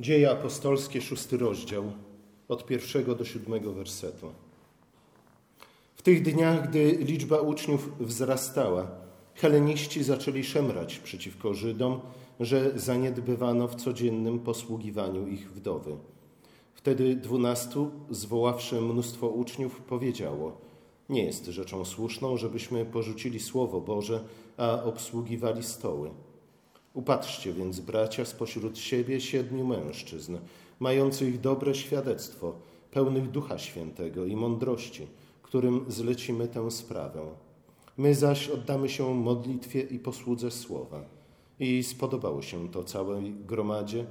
Dzieje apostolskie, szósty rozdział, od pierwszego do siódmego wersetu. W tych dniach, gdy liczba uczniów wzrastała, heleniści zaczęli szemrać przeciwko Żydom, że zaniedbywano w codziennym posługiwaniu ich wdowy. Wtedy dwunastu, zwoławszy mnóstwo uczniów, powiedziało: Nie jest rzeczą słuszną, żebyśmy porzucili Słowo Boże, a obsługiwali stoły. Upatrzcie więc, bracia, spośród siebie siedmiu mężczyzn, mających dobre świadectwo, pełnych Ducha Świętego i mądrości, którym zlecimy tę sprawę. My zaś oddamy się modlitwie i posłudze słowa. I spodobało się to całej gromadzie.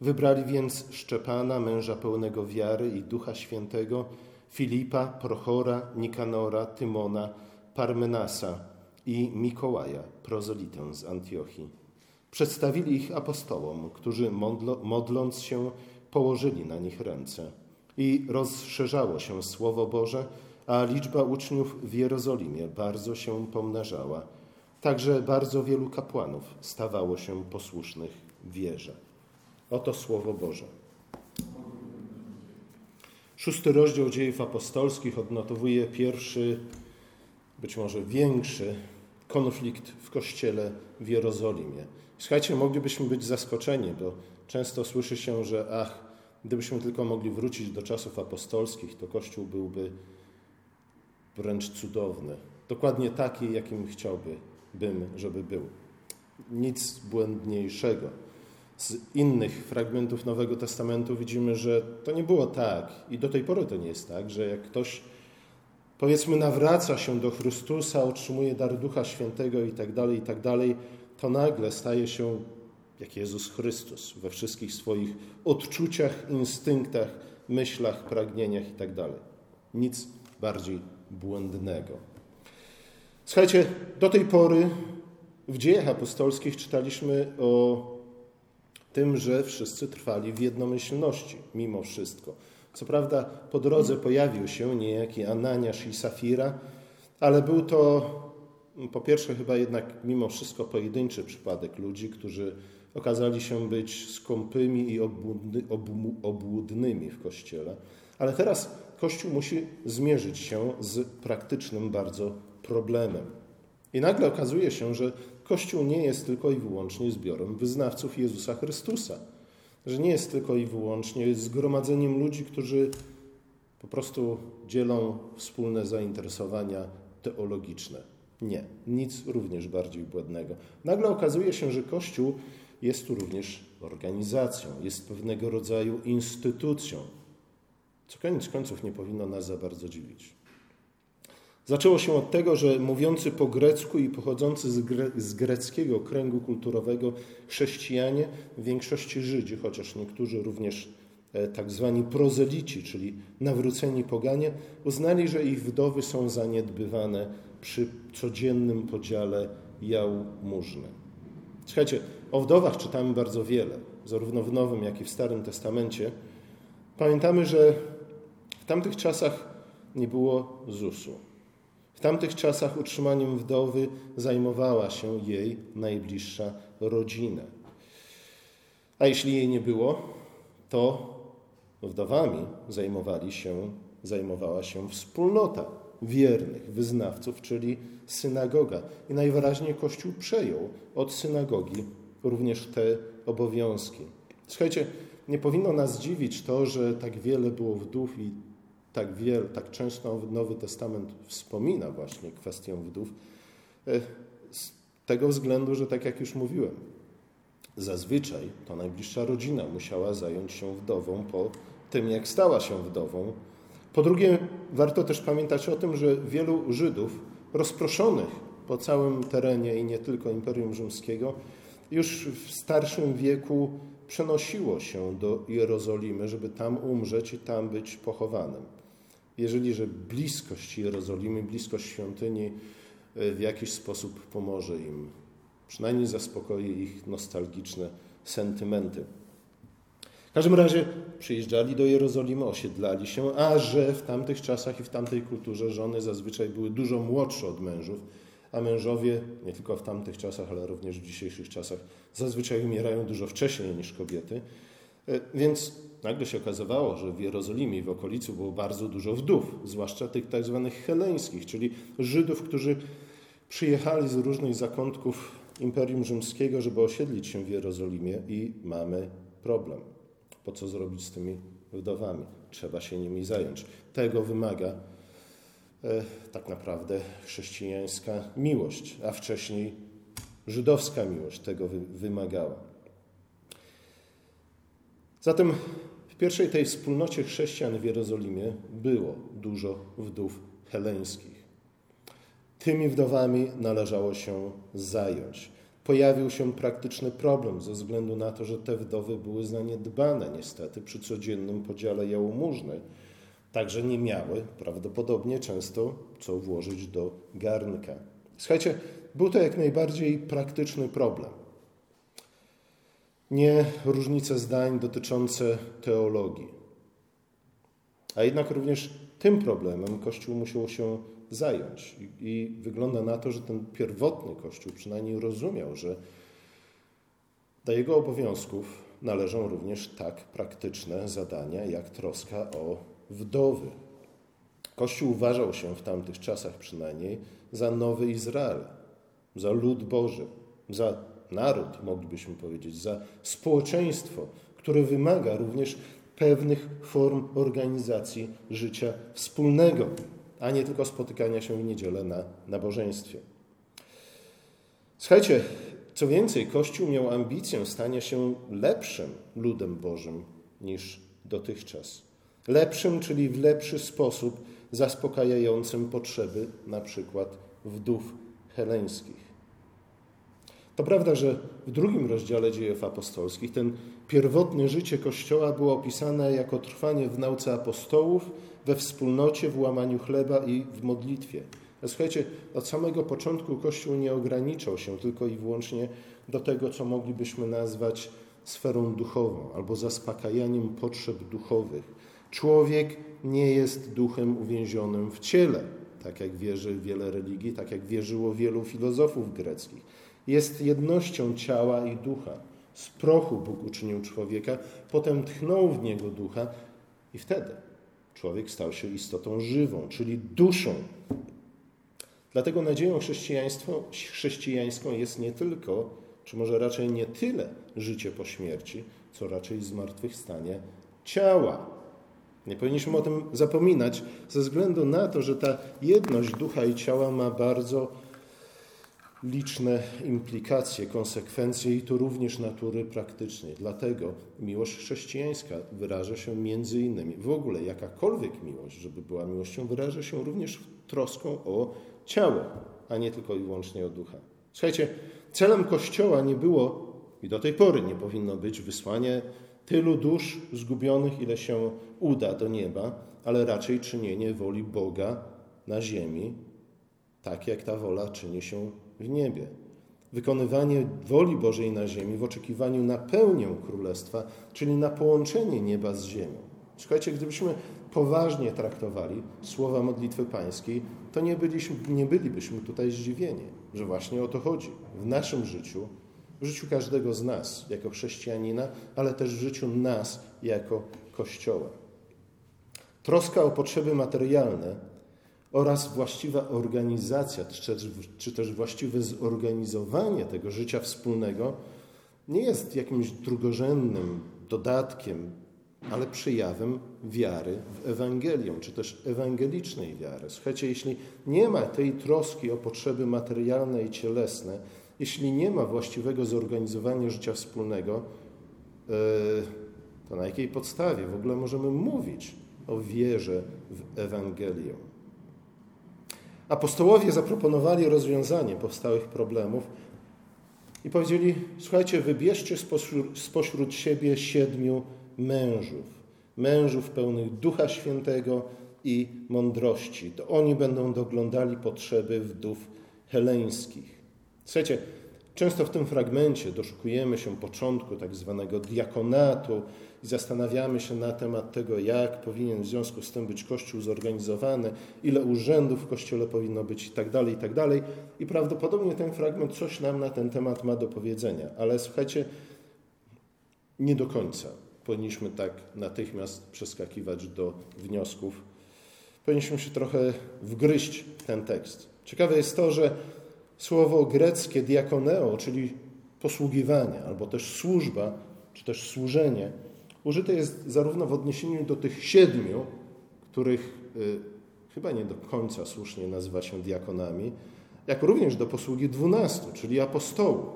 Wybrali więc Szczepana, męża pełnego wiary i Ducha Świętego, Filipa, Prochora, Nikanora, Tymona, Parmenasa i Mikołaja, prozolitę z Antiochii Przedstawili ich apostołom, którzy modląc się, położyli na nich ręce. I rozszerzało się Słowo Boże, a liczba uczniów w Jerozolimie bardzo się pomnażała. Także bardzo wielu kapłanów stawało się posłusznych wierze. Oto Słowo Boże. Szósty rozdział dziejów apostolskich odnotowuje pierwszy, być może większy konflikt w kościele w Jerozolimie. Słuchajcie, moglibyśmy być zaskoczeni, bo często słyszy się, że ach, gdybyśmy tylko mogli wrócić do czasów apostolskich, to Kościół byłby wręcz cudowny. Dokładnie taki, jakim chciałbym, żeby był. Nic błędniejszego. Z innych fragmentów Nowego Testamentu widzimy, że to nie było tak i do tej pory to nie jest tak, że jak ktoś powiedzmy nawraca się do Chrystusa, otrzymuje dar Ducha Świętego i tak dalej, i tak to nagle staje się jak Jezus Chrystus we wszystkich swoich odczuciach, instynktach, myślach, pragnieniach itd. Tak Nic bardziej błędnego. Słuchajcie, do tej pory w dziejach apostolskich czytaliśmy o tym, że wszyscy trwali w jednomyślności, mimo wszystko. Co prawda po drodze pojawił się niejaki Ananiasz i Safira, ale był to po pierwsze, chyba jednak mimo wszystko pojedynczy przypadek ludzi, którzy okazali się być skąpymi i obłudny, obłudnymi w kościele. Ale teraz Kościół musi zmierzyć się z praktycznym bardzo problemem. I nagle okazuje się, że Kościół nie jest tylko i wyłącznie zbiorem wyznawców Jezusa Chrystusa. Że nie jest tylko i wyłącznie zgromadzeniem ludzi, którzy po prostu dzielą wspólne zainteresowania teologiczne. Nie, nic również bardziej błędnego. Nagle okazuje się, że Kościół jest tu również organizacją, jest pewnego rodzaju instytucją, co koniec końców nie powinno nas za bardzo dziwić. Zaczęło się od tego, że mówiący po grecku i pochodzący z, gre z greckiego kręgu kulturowego chrześcijanie, w większości Żydzi, chociaż niektórzy również e, tak zwani prozelici, czyli nawróceni poganie, uznali, że ich wdowy są zaniedbywane przy codziennym podziale jałmużny. Słuchajcie, o wdowach czytamy bardzo wiele, zarówno w Nowym, jak i w Starym Testamencie. Pamiętamy, że w tamtych czasach nie było ZUS-u. W tamtych czasach utrzymaniem wdowy zajmowała się jej najbliższa rodzina. A jeśli jej nie było, to wdowami zajmowali się, zajmowała się wspólnota wiernych wyznawców, czyli synagoga. I najwyraźniej Kościół przejął od synagogi również te obowiązki. Słuchajcie, nie powinno nas dziwić to, że tak wiele było wdów i tak, wiele, tak często Nowy Testament wspomina właśnie kwestię wdów, e, z tego względu, że tak jak już mówiłem, zazwyczaj to najbliższa rodzina musiała zająć się wdową po tym, jak stała się wdową, po drugie, warto też pamiętać o tym, że wielu Żydów rozproszonych po całym terenie i nie tylko Imperium Rzymskiego już w starszym wieku przenosiło się do Jerozolimy, żeby tam umrzeć i tam być pochowanym. Jeżeli, że bliskość Jerozolimy, bliskość świątyni e, w jakiś sposób pomoże im, przynajmniej zaspokoi ich nostalgiczne sentymenty. W każdym razie przyjeżdżali do Jerozolimy, osiedlali się, a że w tamtych czasach i w tamtej kulturze żony zazwyczaj były dużo młodsze od mężów, a mężowie, nie tylko w tamtych czasach, ale również w dzisiejszych czasach, zazwyczaj umierają dużo wcześniej niż kobiety, E, więc nagle się okazywało, że w Jerozolimie i w okolicy było bardzo dużo wdów, zwłaszcza tych tak zwanych heleńskich, czyli Żydów, którzy przyjechali z różnych zakątków Imperium Rzymskiego, żeby osiedlić się w Jerozolimie i mamy problem. Po co zrobić z tymi wdowami? Trzeba się nimi zająć. Tego wymaga e, tak naprawdę chrześcijańska miłość, a wcześniej żydowska miłość tego wy, wymagała. Zatem w pierwszej tej wspólnocie chrześcijan w Jerozolimie było dużo wdów heleńskich. Tymi wdowami należało się zająć. Pojawił się praktyczny problem ze względu na to, że te wdowy były zaniedbane niestety przy codziennym podziale jałmużny. Także nie miały prawdopodobnie często co włożyć do garnka. Słuchajcie, był to jak najbardziej praktyczny problem. Nie różnice zdań dotyczące teologii. A jednak również tym problemem Kościół musiał się zająć. I, I, wygląda na to, że ten pierwotny Kościół przynajmniej rozumiał, że do jego obowiązków należą również tak praktyczne zadania, jak troska o wdowy. Kościół uważał się w tamtych czasach przynajmniej za nowy Izrael, za lud Boży, za naród, moglibyśmy powiedzieć, za społeczeństwo, które wymaga również pewnych form organizacji życia wspólnego, a nie tylko spotykania się w niedzielę na nabożeństwie. Słuchajcie, co więcej, Kościół miał ambicję stania się lepszym ludem Bożym niż dotychczas. Lepszym, czyli w lepszy sposób zaspokajającym potrzeby na przykład wdów heleńskich. To prawda, że w drugim rozdziale dziejów apostolskich ten pierwotne życie Kościoła było opisane jako trwanie w nauce apostołów, we wspólnocie, w łamaniu chleba i w modlitwie. A słuchajcie, od samego początku Kościół nie ograniczał się tylko i wyłącznie do tego, co moglibyśmy nazwać sferą duchową albo zaspokajaniem potrzeb duchowych. Człowiek nie jest duchem uwięzionym w ciele, tak jak wierzy wiele religii, tak jak wierzyło wielu filozofów greckich. Jest jednością ciała i ducha. Z prochu Bóg uczynił człowieka, potem tchnął w niego ducha i wtedy człowiek stał się istotą żywą, czyli duszą. Dlatego nadzieją chrześcijańską jest nie tylko, czy może raczej nie tyle życie po śmierci, co raczej zmartwychwstanie ciała. Nie powinniśmy o tym zapominać, ze względu na to, że ta jedność ducha i ciała ma bardzo liczne implikacje, konsekwencje i to również natury praktycznej. Dlatego miłość chrześcijańska wyraża się między innymi, w ogóle jakakolwiek miłość, żeby była miłością, wyraża się również troską o ciało, a nie tylko i wyłącznie o ducha. Słuchajcie, celem Kościoła nie było i do tej pory nie powinno być wysłanie tylu dusz zgubionych, ile się uda do nieba, ale raczej czynienie woli Boga na ziemi, tak jak ta wola czyni się w niebie. Wykonywanie woli Bożej na ziemi w oczekiwaniu na pełnię Królestwa, czyli na połączenie nieba z ziemią. Słuchajcie, gdybyśmy poważnie traktowali słowa modlitwy pańskiej, to nie, byliśmy, nie bylibyśmy tutaj zdziwieni, że właśnie o to chodzi. W naszym życiu, w życiu każdego z nas jako chrześcijanina, ale też w życiu nas jako Kościoła. Troska o potrzeby materialne oraz właściwa organizacja, czy też właściwe zorganizowanie tego życia wspólnego nie jest jakimś drugorzędnym dodatkiem, ale przejawem wiary w Ewangelię, czy też ewangelicznej wiary. Słuchajcie, jeśli nie ma tej troski o potrzeby materialne i cielesne, jeśli nie ma właściwego zorganizowania życia wspólnego, e, to na jakiej podstawie w ogóle możemy mówić o wierze w Ewangelię? Apostołowie zaproponowali rozwiązanie powstałych problemów i powiedzieli: Słuchajcie, wybierzcie spośród, siebie siedmiu mężów, mężów pełnych Ducha Świętego i mądrości. To oni będą doglądali potrzeby wdów heleńskich. Słuchajcie, często w tym fragmencie doszukujemy się początku tak zwanego diakonatu, i zastanawiamy się na temat tego, jak powinien w związku z tym być Kościół zorganizowany, ile urzędów w Kościele powinno być i tak dalej, i tak. I prawdopodobnie ten fragment coś nam na ten temat ma do powiedzenia, ale słuchajcie, nie do końca. powinniśmy tak natychmiast przeskakiwać do wniosków. Powinniśmy się trochę wgryźć w ten tekst. Ciekawe jest to, że słowo greckie diakoneo, czyli posługiwanie, albo też służba, czy też służenie, użyte jest zarówno w odniesieniu do tych siedmiu, których y, chyba nie do końca słusznie nazywa się diakonami, jak również do posługi dwunastu, czyli apostołów.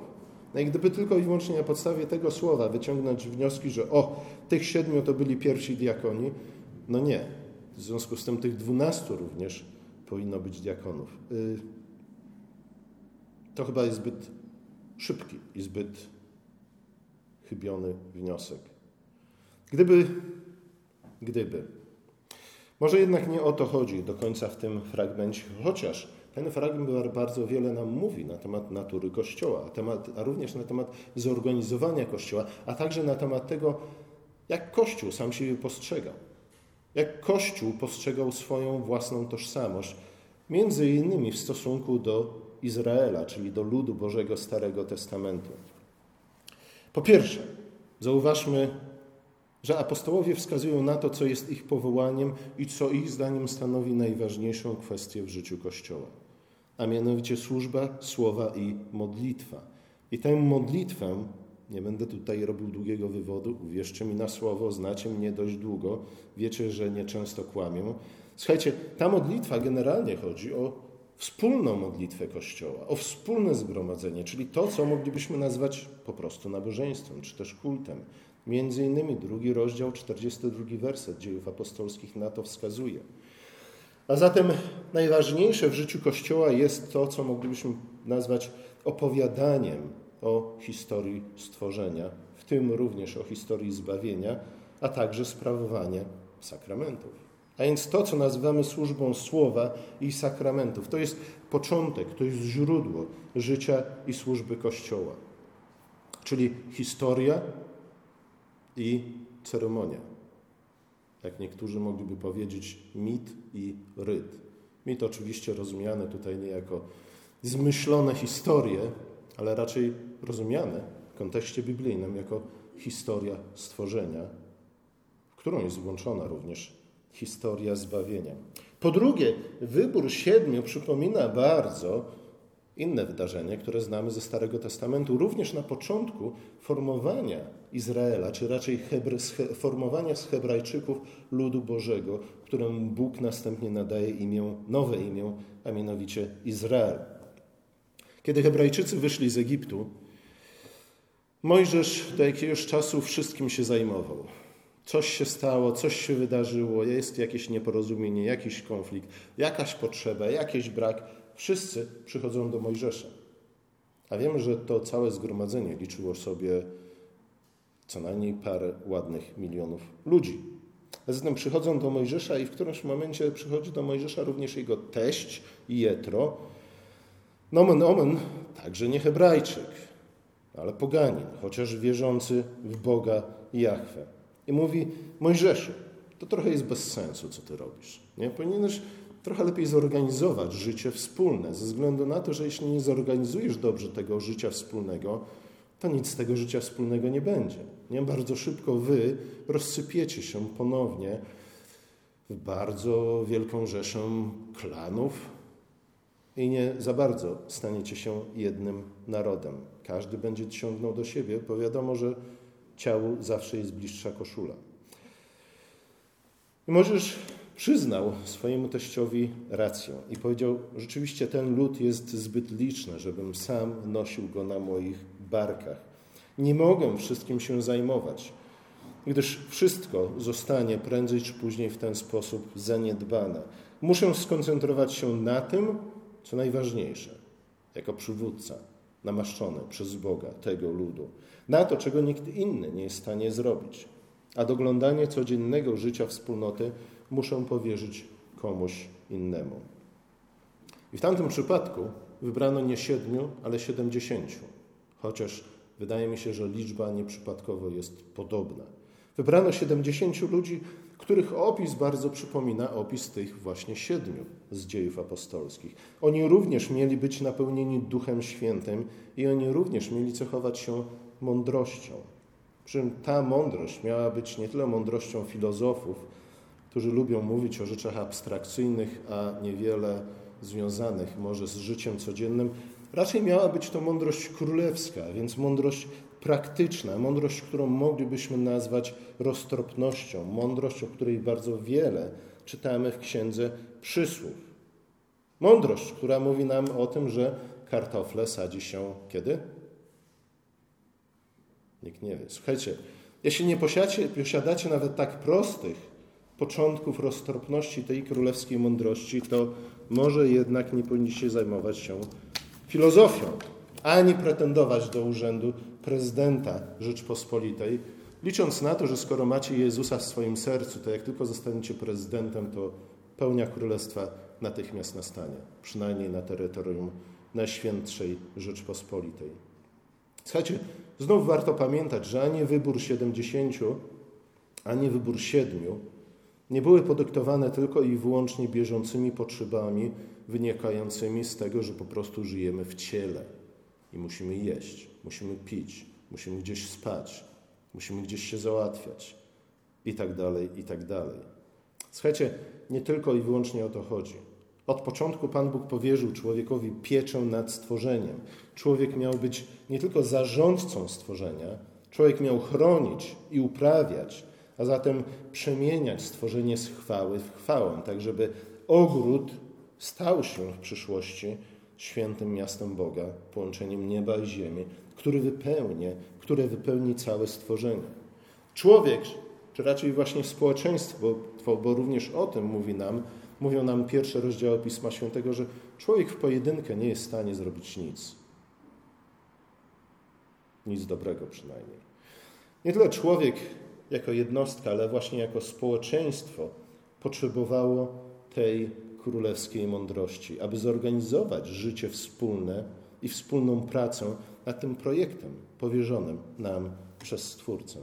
No i gdyby tylko i wyłącznie na podstawie tego słowa wyciągnąć wnioski, że o, tych siedmiu to byli pierwsi diakoni, no nie. W związku z tym tych dwunastu również powinno być diakonów. Y, to chyba jest zbyt szybki i zbyt chybiony wniosek. Gdyby, gdyby. Może jednak nie o to chodzi do końca w tym fragmencie, chociaż ten fragment bardzo wiele nam mówi na temat natury Kościoła, a, temat, a również na temat zorganizowania Kościoła, a także na temat tego, jak Kościół sam siebie postrzegał. Jak Kościół postrzegał swoją własną tożsamość, między innymi w stosunku do Izraela, czyli do ludu Bożego Starego Testamentu. Po pierwsze, zauważmy, że apostołowie wskazują na to, co jest ich powołaniem i co ich zdaniem stanowi najważniejszą kwestię w życiu Kościoła, a mianowicie służba, słowa i modlitwa. I tę modlitwę, nie będę tutaj robił długiego wywodu, uwierzcie mi na słowo, znacie mnie dość długo, wiecie, że nieczęsto kłamię. Słuchajcie, ta modlitwa generalnie chodzi o wspólną modlitwę Kościoła, o wspólne zgromadzenie, czyli to, co moglibyśmy nazwać po prostu nabożeństwem, czy też kultem. Między innymi drugi rozdział, 42 werset dziejów apostolskich na to wskazuje. A zatem najważniejsze w życiu Kościoła jest to, co moglibyśmy nazwać opowiadaniem o historii stworzenia, w tym również o historii zbawienia, a także sprawowania sakramentów. A więc to, co nazywamy służbą słowa i sakramentów, to jest początek, to jest źródło życia i służby Kościoła. Czyli historia i ceremonia. Jak niektórzy mogliby powiedzieć, mit i ryt. Mit oczywiście rozumiane tutaj nie jako zmyślone historie, ale raczej rozumiane w kontekście biblijnym jako historia stworzenia, w którą jest włączona również historia zbawienia. Po drugie, wybór siedmiu przypomina bardzo inne wydarzenie, które znamy ze Starego Testamentu, również na początku formowania Izraela, czy raczej Hebry, formowania z Hebrajczyków ludu Bożego, któremu Bóg następnie nadaje imię, nowe imię, a mianowicie Izrael. Kiedy Hebrajczycy wyszli z Egiptu, Mojżesz do jakiegoś czasu wszystkim się zajmował. Coś się stało, coś się wydarzyło, jest jakieś nieporozumienie, jakiś konflikt, jakaś potrzeba, jakiś brak. Wszyscy przychodzą do Mojżesza. A wiemy, że to całe zgromadzenie liczyło sobie co najmniej parę ładnych milionów ludzi. A zatem przychodzą do Mojżesza i w którymś momencie przychodzi do Mojżesza również jego teść Jetro. Nomen omen, także nie Hebrajczyk, ale poganin, chociaż wierzący w Boga Jahwe. I mówi, Mojżeszu, to trochę jest bez sensu, co ty robisz. Nie? Powinieneś trochę lepiej zorganizować życie wspólne, ze względu na to, że jeśli nie zorganizujesz dobrze tego życia wspólnego, to nic z tego życia wspólnego nie będzie. Nie? Bardzo szybko wy rozsypiecie się ponownie w bardzo wielką rzeszę klanów i nie za bardzo staniecie się jednym narodem. Każdy będzie ciągnął do siebie, bo wiadomo, że ciału zawsze jest bliższa koszula. I Możesz przyznał swojemu teściowi rację i powiedział: Rzeczywiście ten lud jest zbyt liczny, żebym sam nosił go na moich barkach. Nie mogę wszystkim się zajmować, gdyż wszystko zostanie prędzej czy później w ten sposób zaniedbane. Muszę skoncentrować się na tym, co najważniejsze, jako przywódca namaszczony przez Boga tego ludu na to, czego nikt inny nie jest w stanie zrobić. A doglądanie codziennego życia wspólnoty muszę powierzyć komuś innemu. I w tamtym przypadku wybrano nie siedmiu, ale siedemdziesięciu, chociaż wydaje mi się, że liczba nieprzypadkowo jest podobna. Wybrano siedemdziesięciu ludzi, których opis bardzo przypomina opis tych właśnie siedmiu z dziejów apostolskich. Oni również mieli być napełnieni Duchem Świętym i oni również mieli cechować się mądrością. Przy czym ta mądrość miała być nie tyle mądrością filozofów, którzy lubią mówić o rzeczach abstrakcyjnych, a niewiele związanych może z życiem codziennym. Raczej miała być to mądrość królewska, więc mądrość praktyczna, mądrość, którą moglibyśmy nazwać roztropnością, mądrość, o której bardzo wiele czytamy w księdze przysłów. Mądrość, która mówi nam o tym, że kartofle sadzi się kiedy? Nikt nie wie. Słuchajcie, jeśli nie posiadacie, posiadacie nawet tak prostych początków roztropności tej królewskiej mądrości, to może jednak nie powinniście zajmować się filozofią, ani pretendować do urzędu prezydenta Rzeczpospolitej, licząc na to, że skoro macie Jezusa w swoim sercu, to jak tylko zostaniecie prezydentem, to pełnia królestwa natychmiast nastanie, przynajmniej na terytorium Najświętszej Rzeczpospolitej. Słuchajcie, znów warto pamiętać, że ani wybór 70, ani wybór siedmiu nie były podyktowane tylko i wyłącznie bieżącymi potrzebami wynikającymi z tego, że po prostu żyjemy w ciele i musimy jeść, musimy pić, musimy gdzieś spać, musimy gdzieś się załatwiać i tak dalej, i tak dalej. Słuchajcie, nie tylko i wyłącznie o to chodzi. Od początku Pan Bóg powierzył człowiekowi pieczę nad stworzeniem. Człowiek miał być nie tylko zarządcą stworzenia, człowiek miał chronić i uprawiać, a zatem przemieniać stworzenie z chwały w chwałę, tak żeby ogród stał się w przyszłości świętym miastem Boga, połączeniem nieba i ziemi, który wypełni, które wypełni całe stworzenie. Człowiek, czy raczej właśnie społeczeństwo, bo również o tym mówi nam, mówią nam pierwsze rozdziały Pisma Świętego, że człowiek w pojedynkę nie jest w stanie zrobić nic. Nic dobrego przynajmniej. Nie tyle człowiek jako jednostka, ale właśnie jako społeczeństwo potrzebowało tej królewskiej mądrości, aby zorganizować życie wspólne i wspólną pracę nad tym projektem powierzonym nam przez Stwórcę.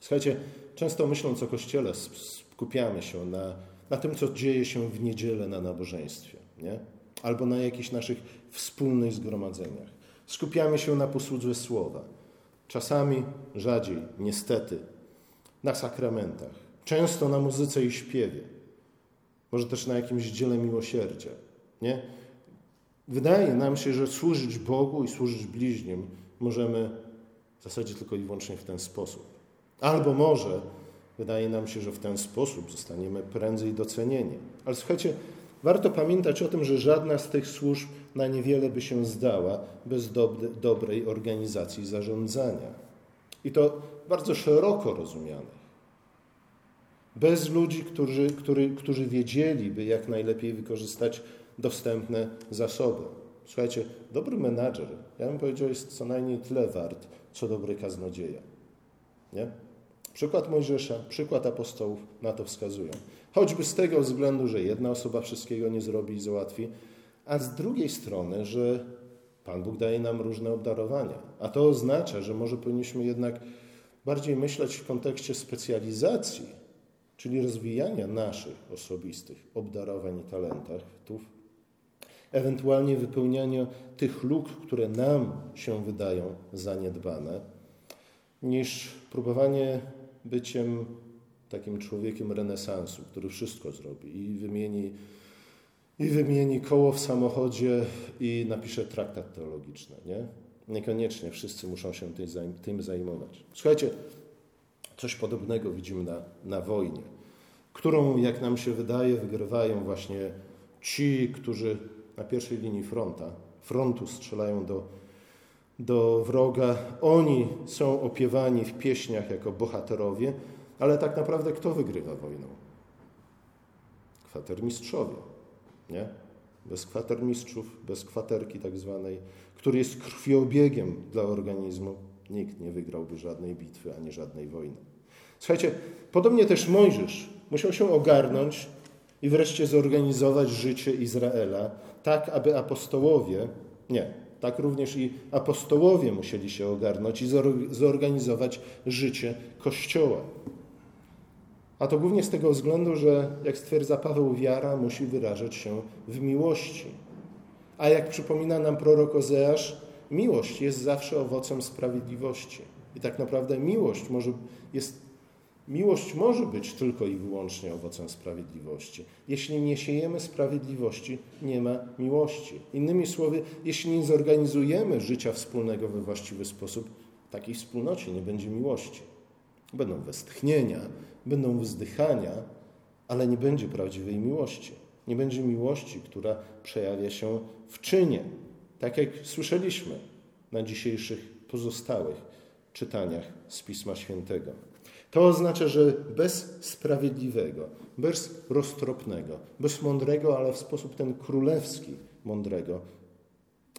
Słuchajcie, często myśląc o Kościele, skupiamy się na, na tym, co dzieje się w niedzielę na nabożeństwie, nie? albo na jakichś naszych wspólnych zgromadzeniach. Skupiamy się na posłudze słowa. Czasami, rzadziej, niestety, na sakramentach. Często na muzyce i śpiewie. Może też na jakimś dziele miłosierdzia. Nie? Wydaje nam się, że służyć Bogu i służyć bliźnim możemy w zasadzie tylko i wyłącznie w ten sposób. Albo może wydaje nam się, że w ten sposób zostaniemy prędzej docenieni. Ale słuchajcie, warto pamiętać o tym, że żadna z tych służb na niewiele by się zdała bez dobrej organizacji zarządzania. I to bardzo szeroko rozumianej. Bez ludzi, którzy, którzy, którzy wiedzieliby, jak najlepiej wykorzystać dostępne zasoby. Słuchajcie, dobry menadżer, ja bym powiedział, jest co najmniej tyle wart, co dobry kaznodzieja. Nie? Przykład Mojżesza, przykład apostołów na to wskazują. Choćby z tego względu, że jedna osoba wszystkiego nie zrobi i załatwi, a z drugiej strony, że Pan Bóg daje nam różne obdarowania. A to oznacza, że może powinniśmy jednak bardziej myśleć w kontekście specjalizacji, czyli rozwijania naszych osobistych obdarowań i talentów, ewentualnie wypełniania tych luk, które nam się wydają zaniedbane, niż próbowanie byciem takim człowiekiem renesansu, który wszystko zrobi i wymieni, i wymieni koło w samochodzie i napisze traktat teologiczny. Nie? Niekoniecznie wszyscy muszą się tym zajmować. Słuchajcie, coś podobnego widzimy na, na wojnie, którą, jak nam się wydaje, wygrywają właśnie ci, którzy na pierwszej linii fronta, frontu strzelają do, do wroga. Oni są opiewani w pieśniach jako bohaterowie, ale tak naprawdę kto wygrywa wojną? Kwatermistrzowie, nie? Bez kwatermistrzów, bez kwaterki tak zwanej, który jest krwiobiegiem dla organizmu, nikt nie wygrałby żadnej bitwy ani żadnej wojny. Słuchajcie, podobnie też Mojżesz musiał się ogarnąć i wreszcie zorganizować życie Izraela tak, aby apostołowie, nie, tak również i apostołowie musieli się ogarnąć i zorganizować życie Kościoła. A to głównie z tego względu, że jak stwierdza Paweł, wiara musi wyrażać się w miłości. A jak przypomina nam prorok Ozeasz, miłość jest zawsze owocem sprawiedliwości. I tak naprawdę miłość może, jest, miłość może być tylko i wyłącznie owocem sprawiedliwości. Jeśli nie siejemy sprawiedliwości, nie ma miłości. Innymi słowy, jeśli nie zorganizujemy życia wspólnego we właściwy sposób, takiej wspólnocie nie będzie miłości. Będą westchnienia, będą wzdychania, ale nie będzie prawdziwej miłości. Nie będzie miłości, która przejawia się w czynie. Tak jak słyszeliśmy na dzisiejszych pozostałych czytaniach z Pisma Świętego. To oznacza, że bez sprawiedliwego, bez roztropnego, bez mądrego, ale w sposób ten królewski mądrego,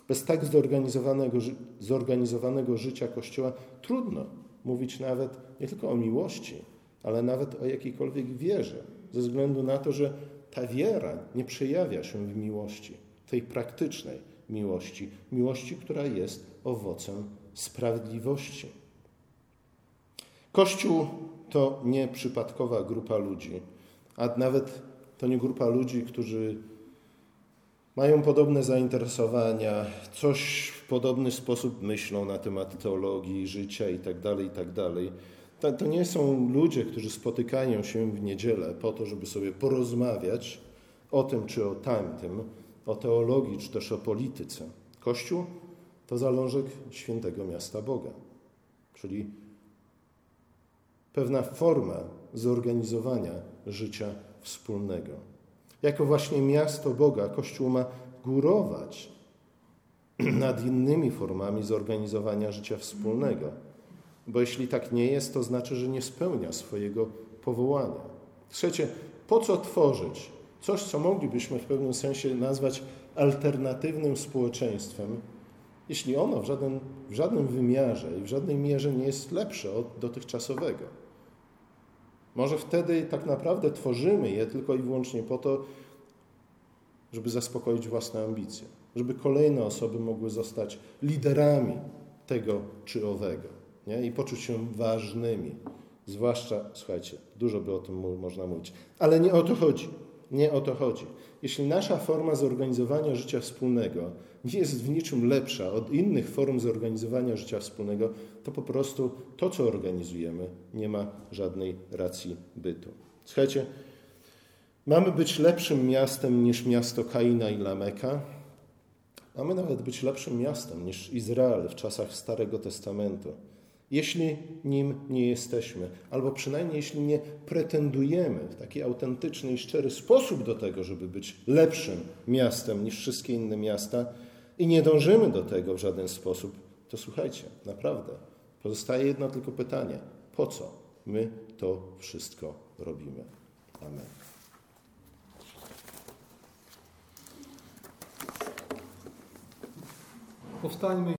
bez tak zorganizowanego, zorganizowanego życia Kościoła trudno mówić nawet nie tylko o miłości, ale nawet o jakiejkolwiek wierze, ze względu na to, że ta wiera nie przejawia się w miłości, tej praktycznej miłości, miłości, która jest owocem sprawiedliwości. Kościół to nie przypadkowa grupa ludzi, a nawet to nie grupa ludzi, którzy mają podobne zainteresowania, coś w podobny sposób myślą na temat teologii, życia itd. Tak itd. Tak to, to nie są ludzie, którzy spotykają się w niedzielę po to, żeby sobie porozmawiać o tym czy o tamtym, o teologii czy też o polityce. Kościół to zalążek świętego miasta Boga, czyli pewna forma zorganizowania życia wspólnego. Jako właśnie miasto Boga, Kościół ma górować nad innymi formami zorganizowania życia wspólnego. Bo jeśli tak nie jest, to znaczy, że nie spełnia swojego powołania. Trzecie, po co tworzyć coś, co moglibyśmy w pewnym sensie nazwać alternatywnym społeczeństwem, jeśli ono w, żaden, w żadnym wymiarze i w żadnej mierze nie jest lepsze od dotychczasowego. Może wtedy tak naprawdę tworzymy je tylko i wyłącznie po to, żeby zaspokoić własne ambicje, żeby kolejne osoby mogły zostać liderami tego czy owego nie? i poczuć się ważnymi. Zwłaszcza, słuchajcie, dużo by o tym można mówić, ale nie o to chodzi. Nie o to chodzi. Jeśli nasza forma zorganizowania życia wspólnego nie jest w niczym lepsza od innych form zorganizowania życia wspólnego, to po prostu to, co organizujemy, nie ma żadnej racji bytu. Słuchajcie, mamy być lepszym miastem niż miasto Kaina i Lameka. Mamy nawet być lepszym miastem niż Izrael w czasach Starego Testamentu jeśli nim nie jesteśmy, albo przynajmniej jeśli nie pretendujemy w taki autentyczny i szczery sposób do tego, żeby być lepszym miastem niż wszystkie inne miasta i nie dążymy do tego w żaden sposób, to słuchajcie, naprawdę, pozostaje jedno tylko pytanie: po co my to wszystko robimy? Amen. Powstańmy.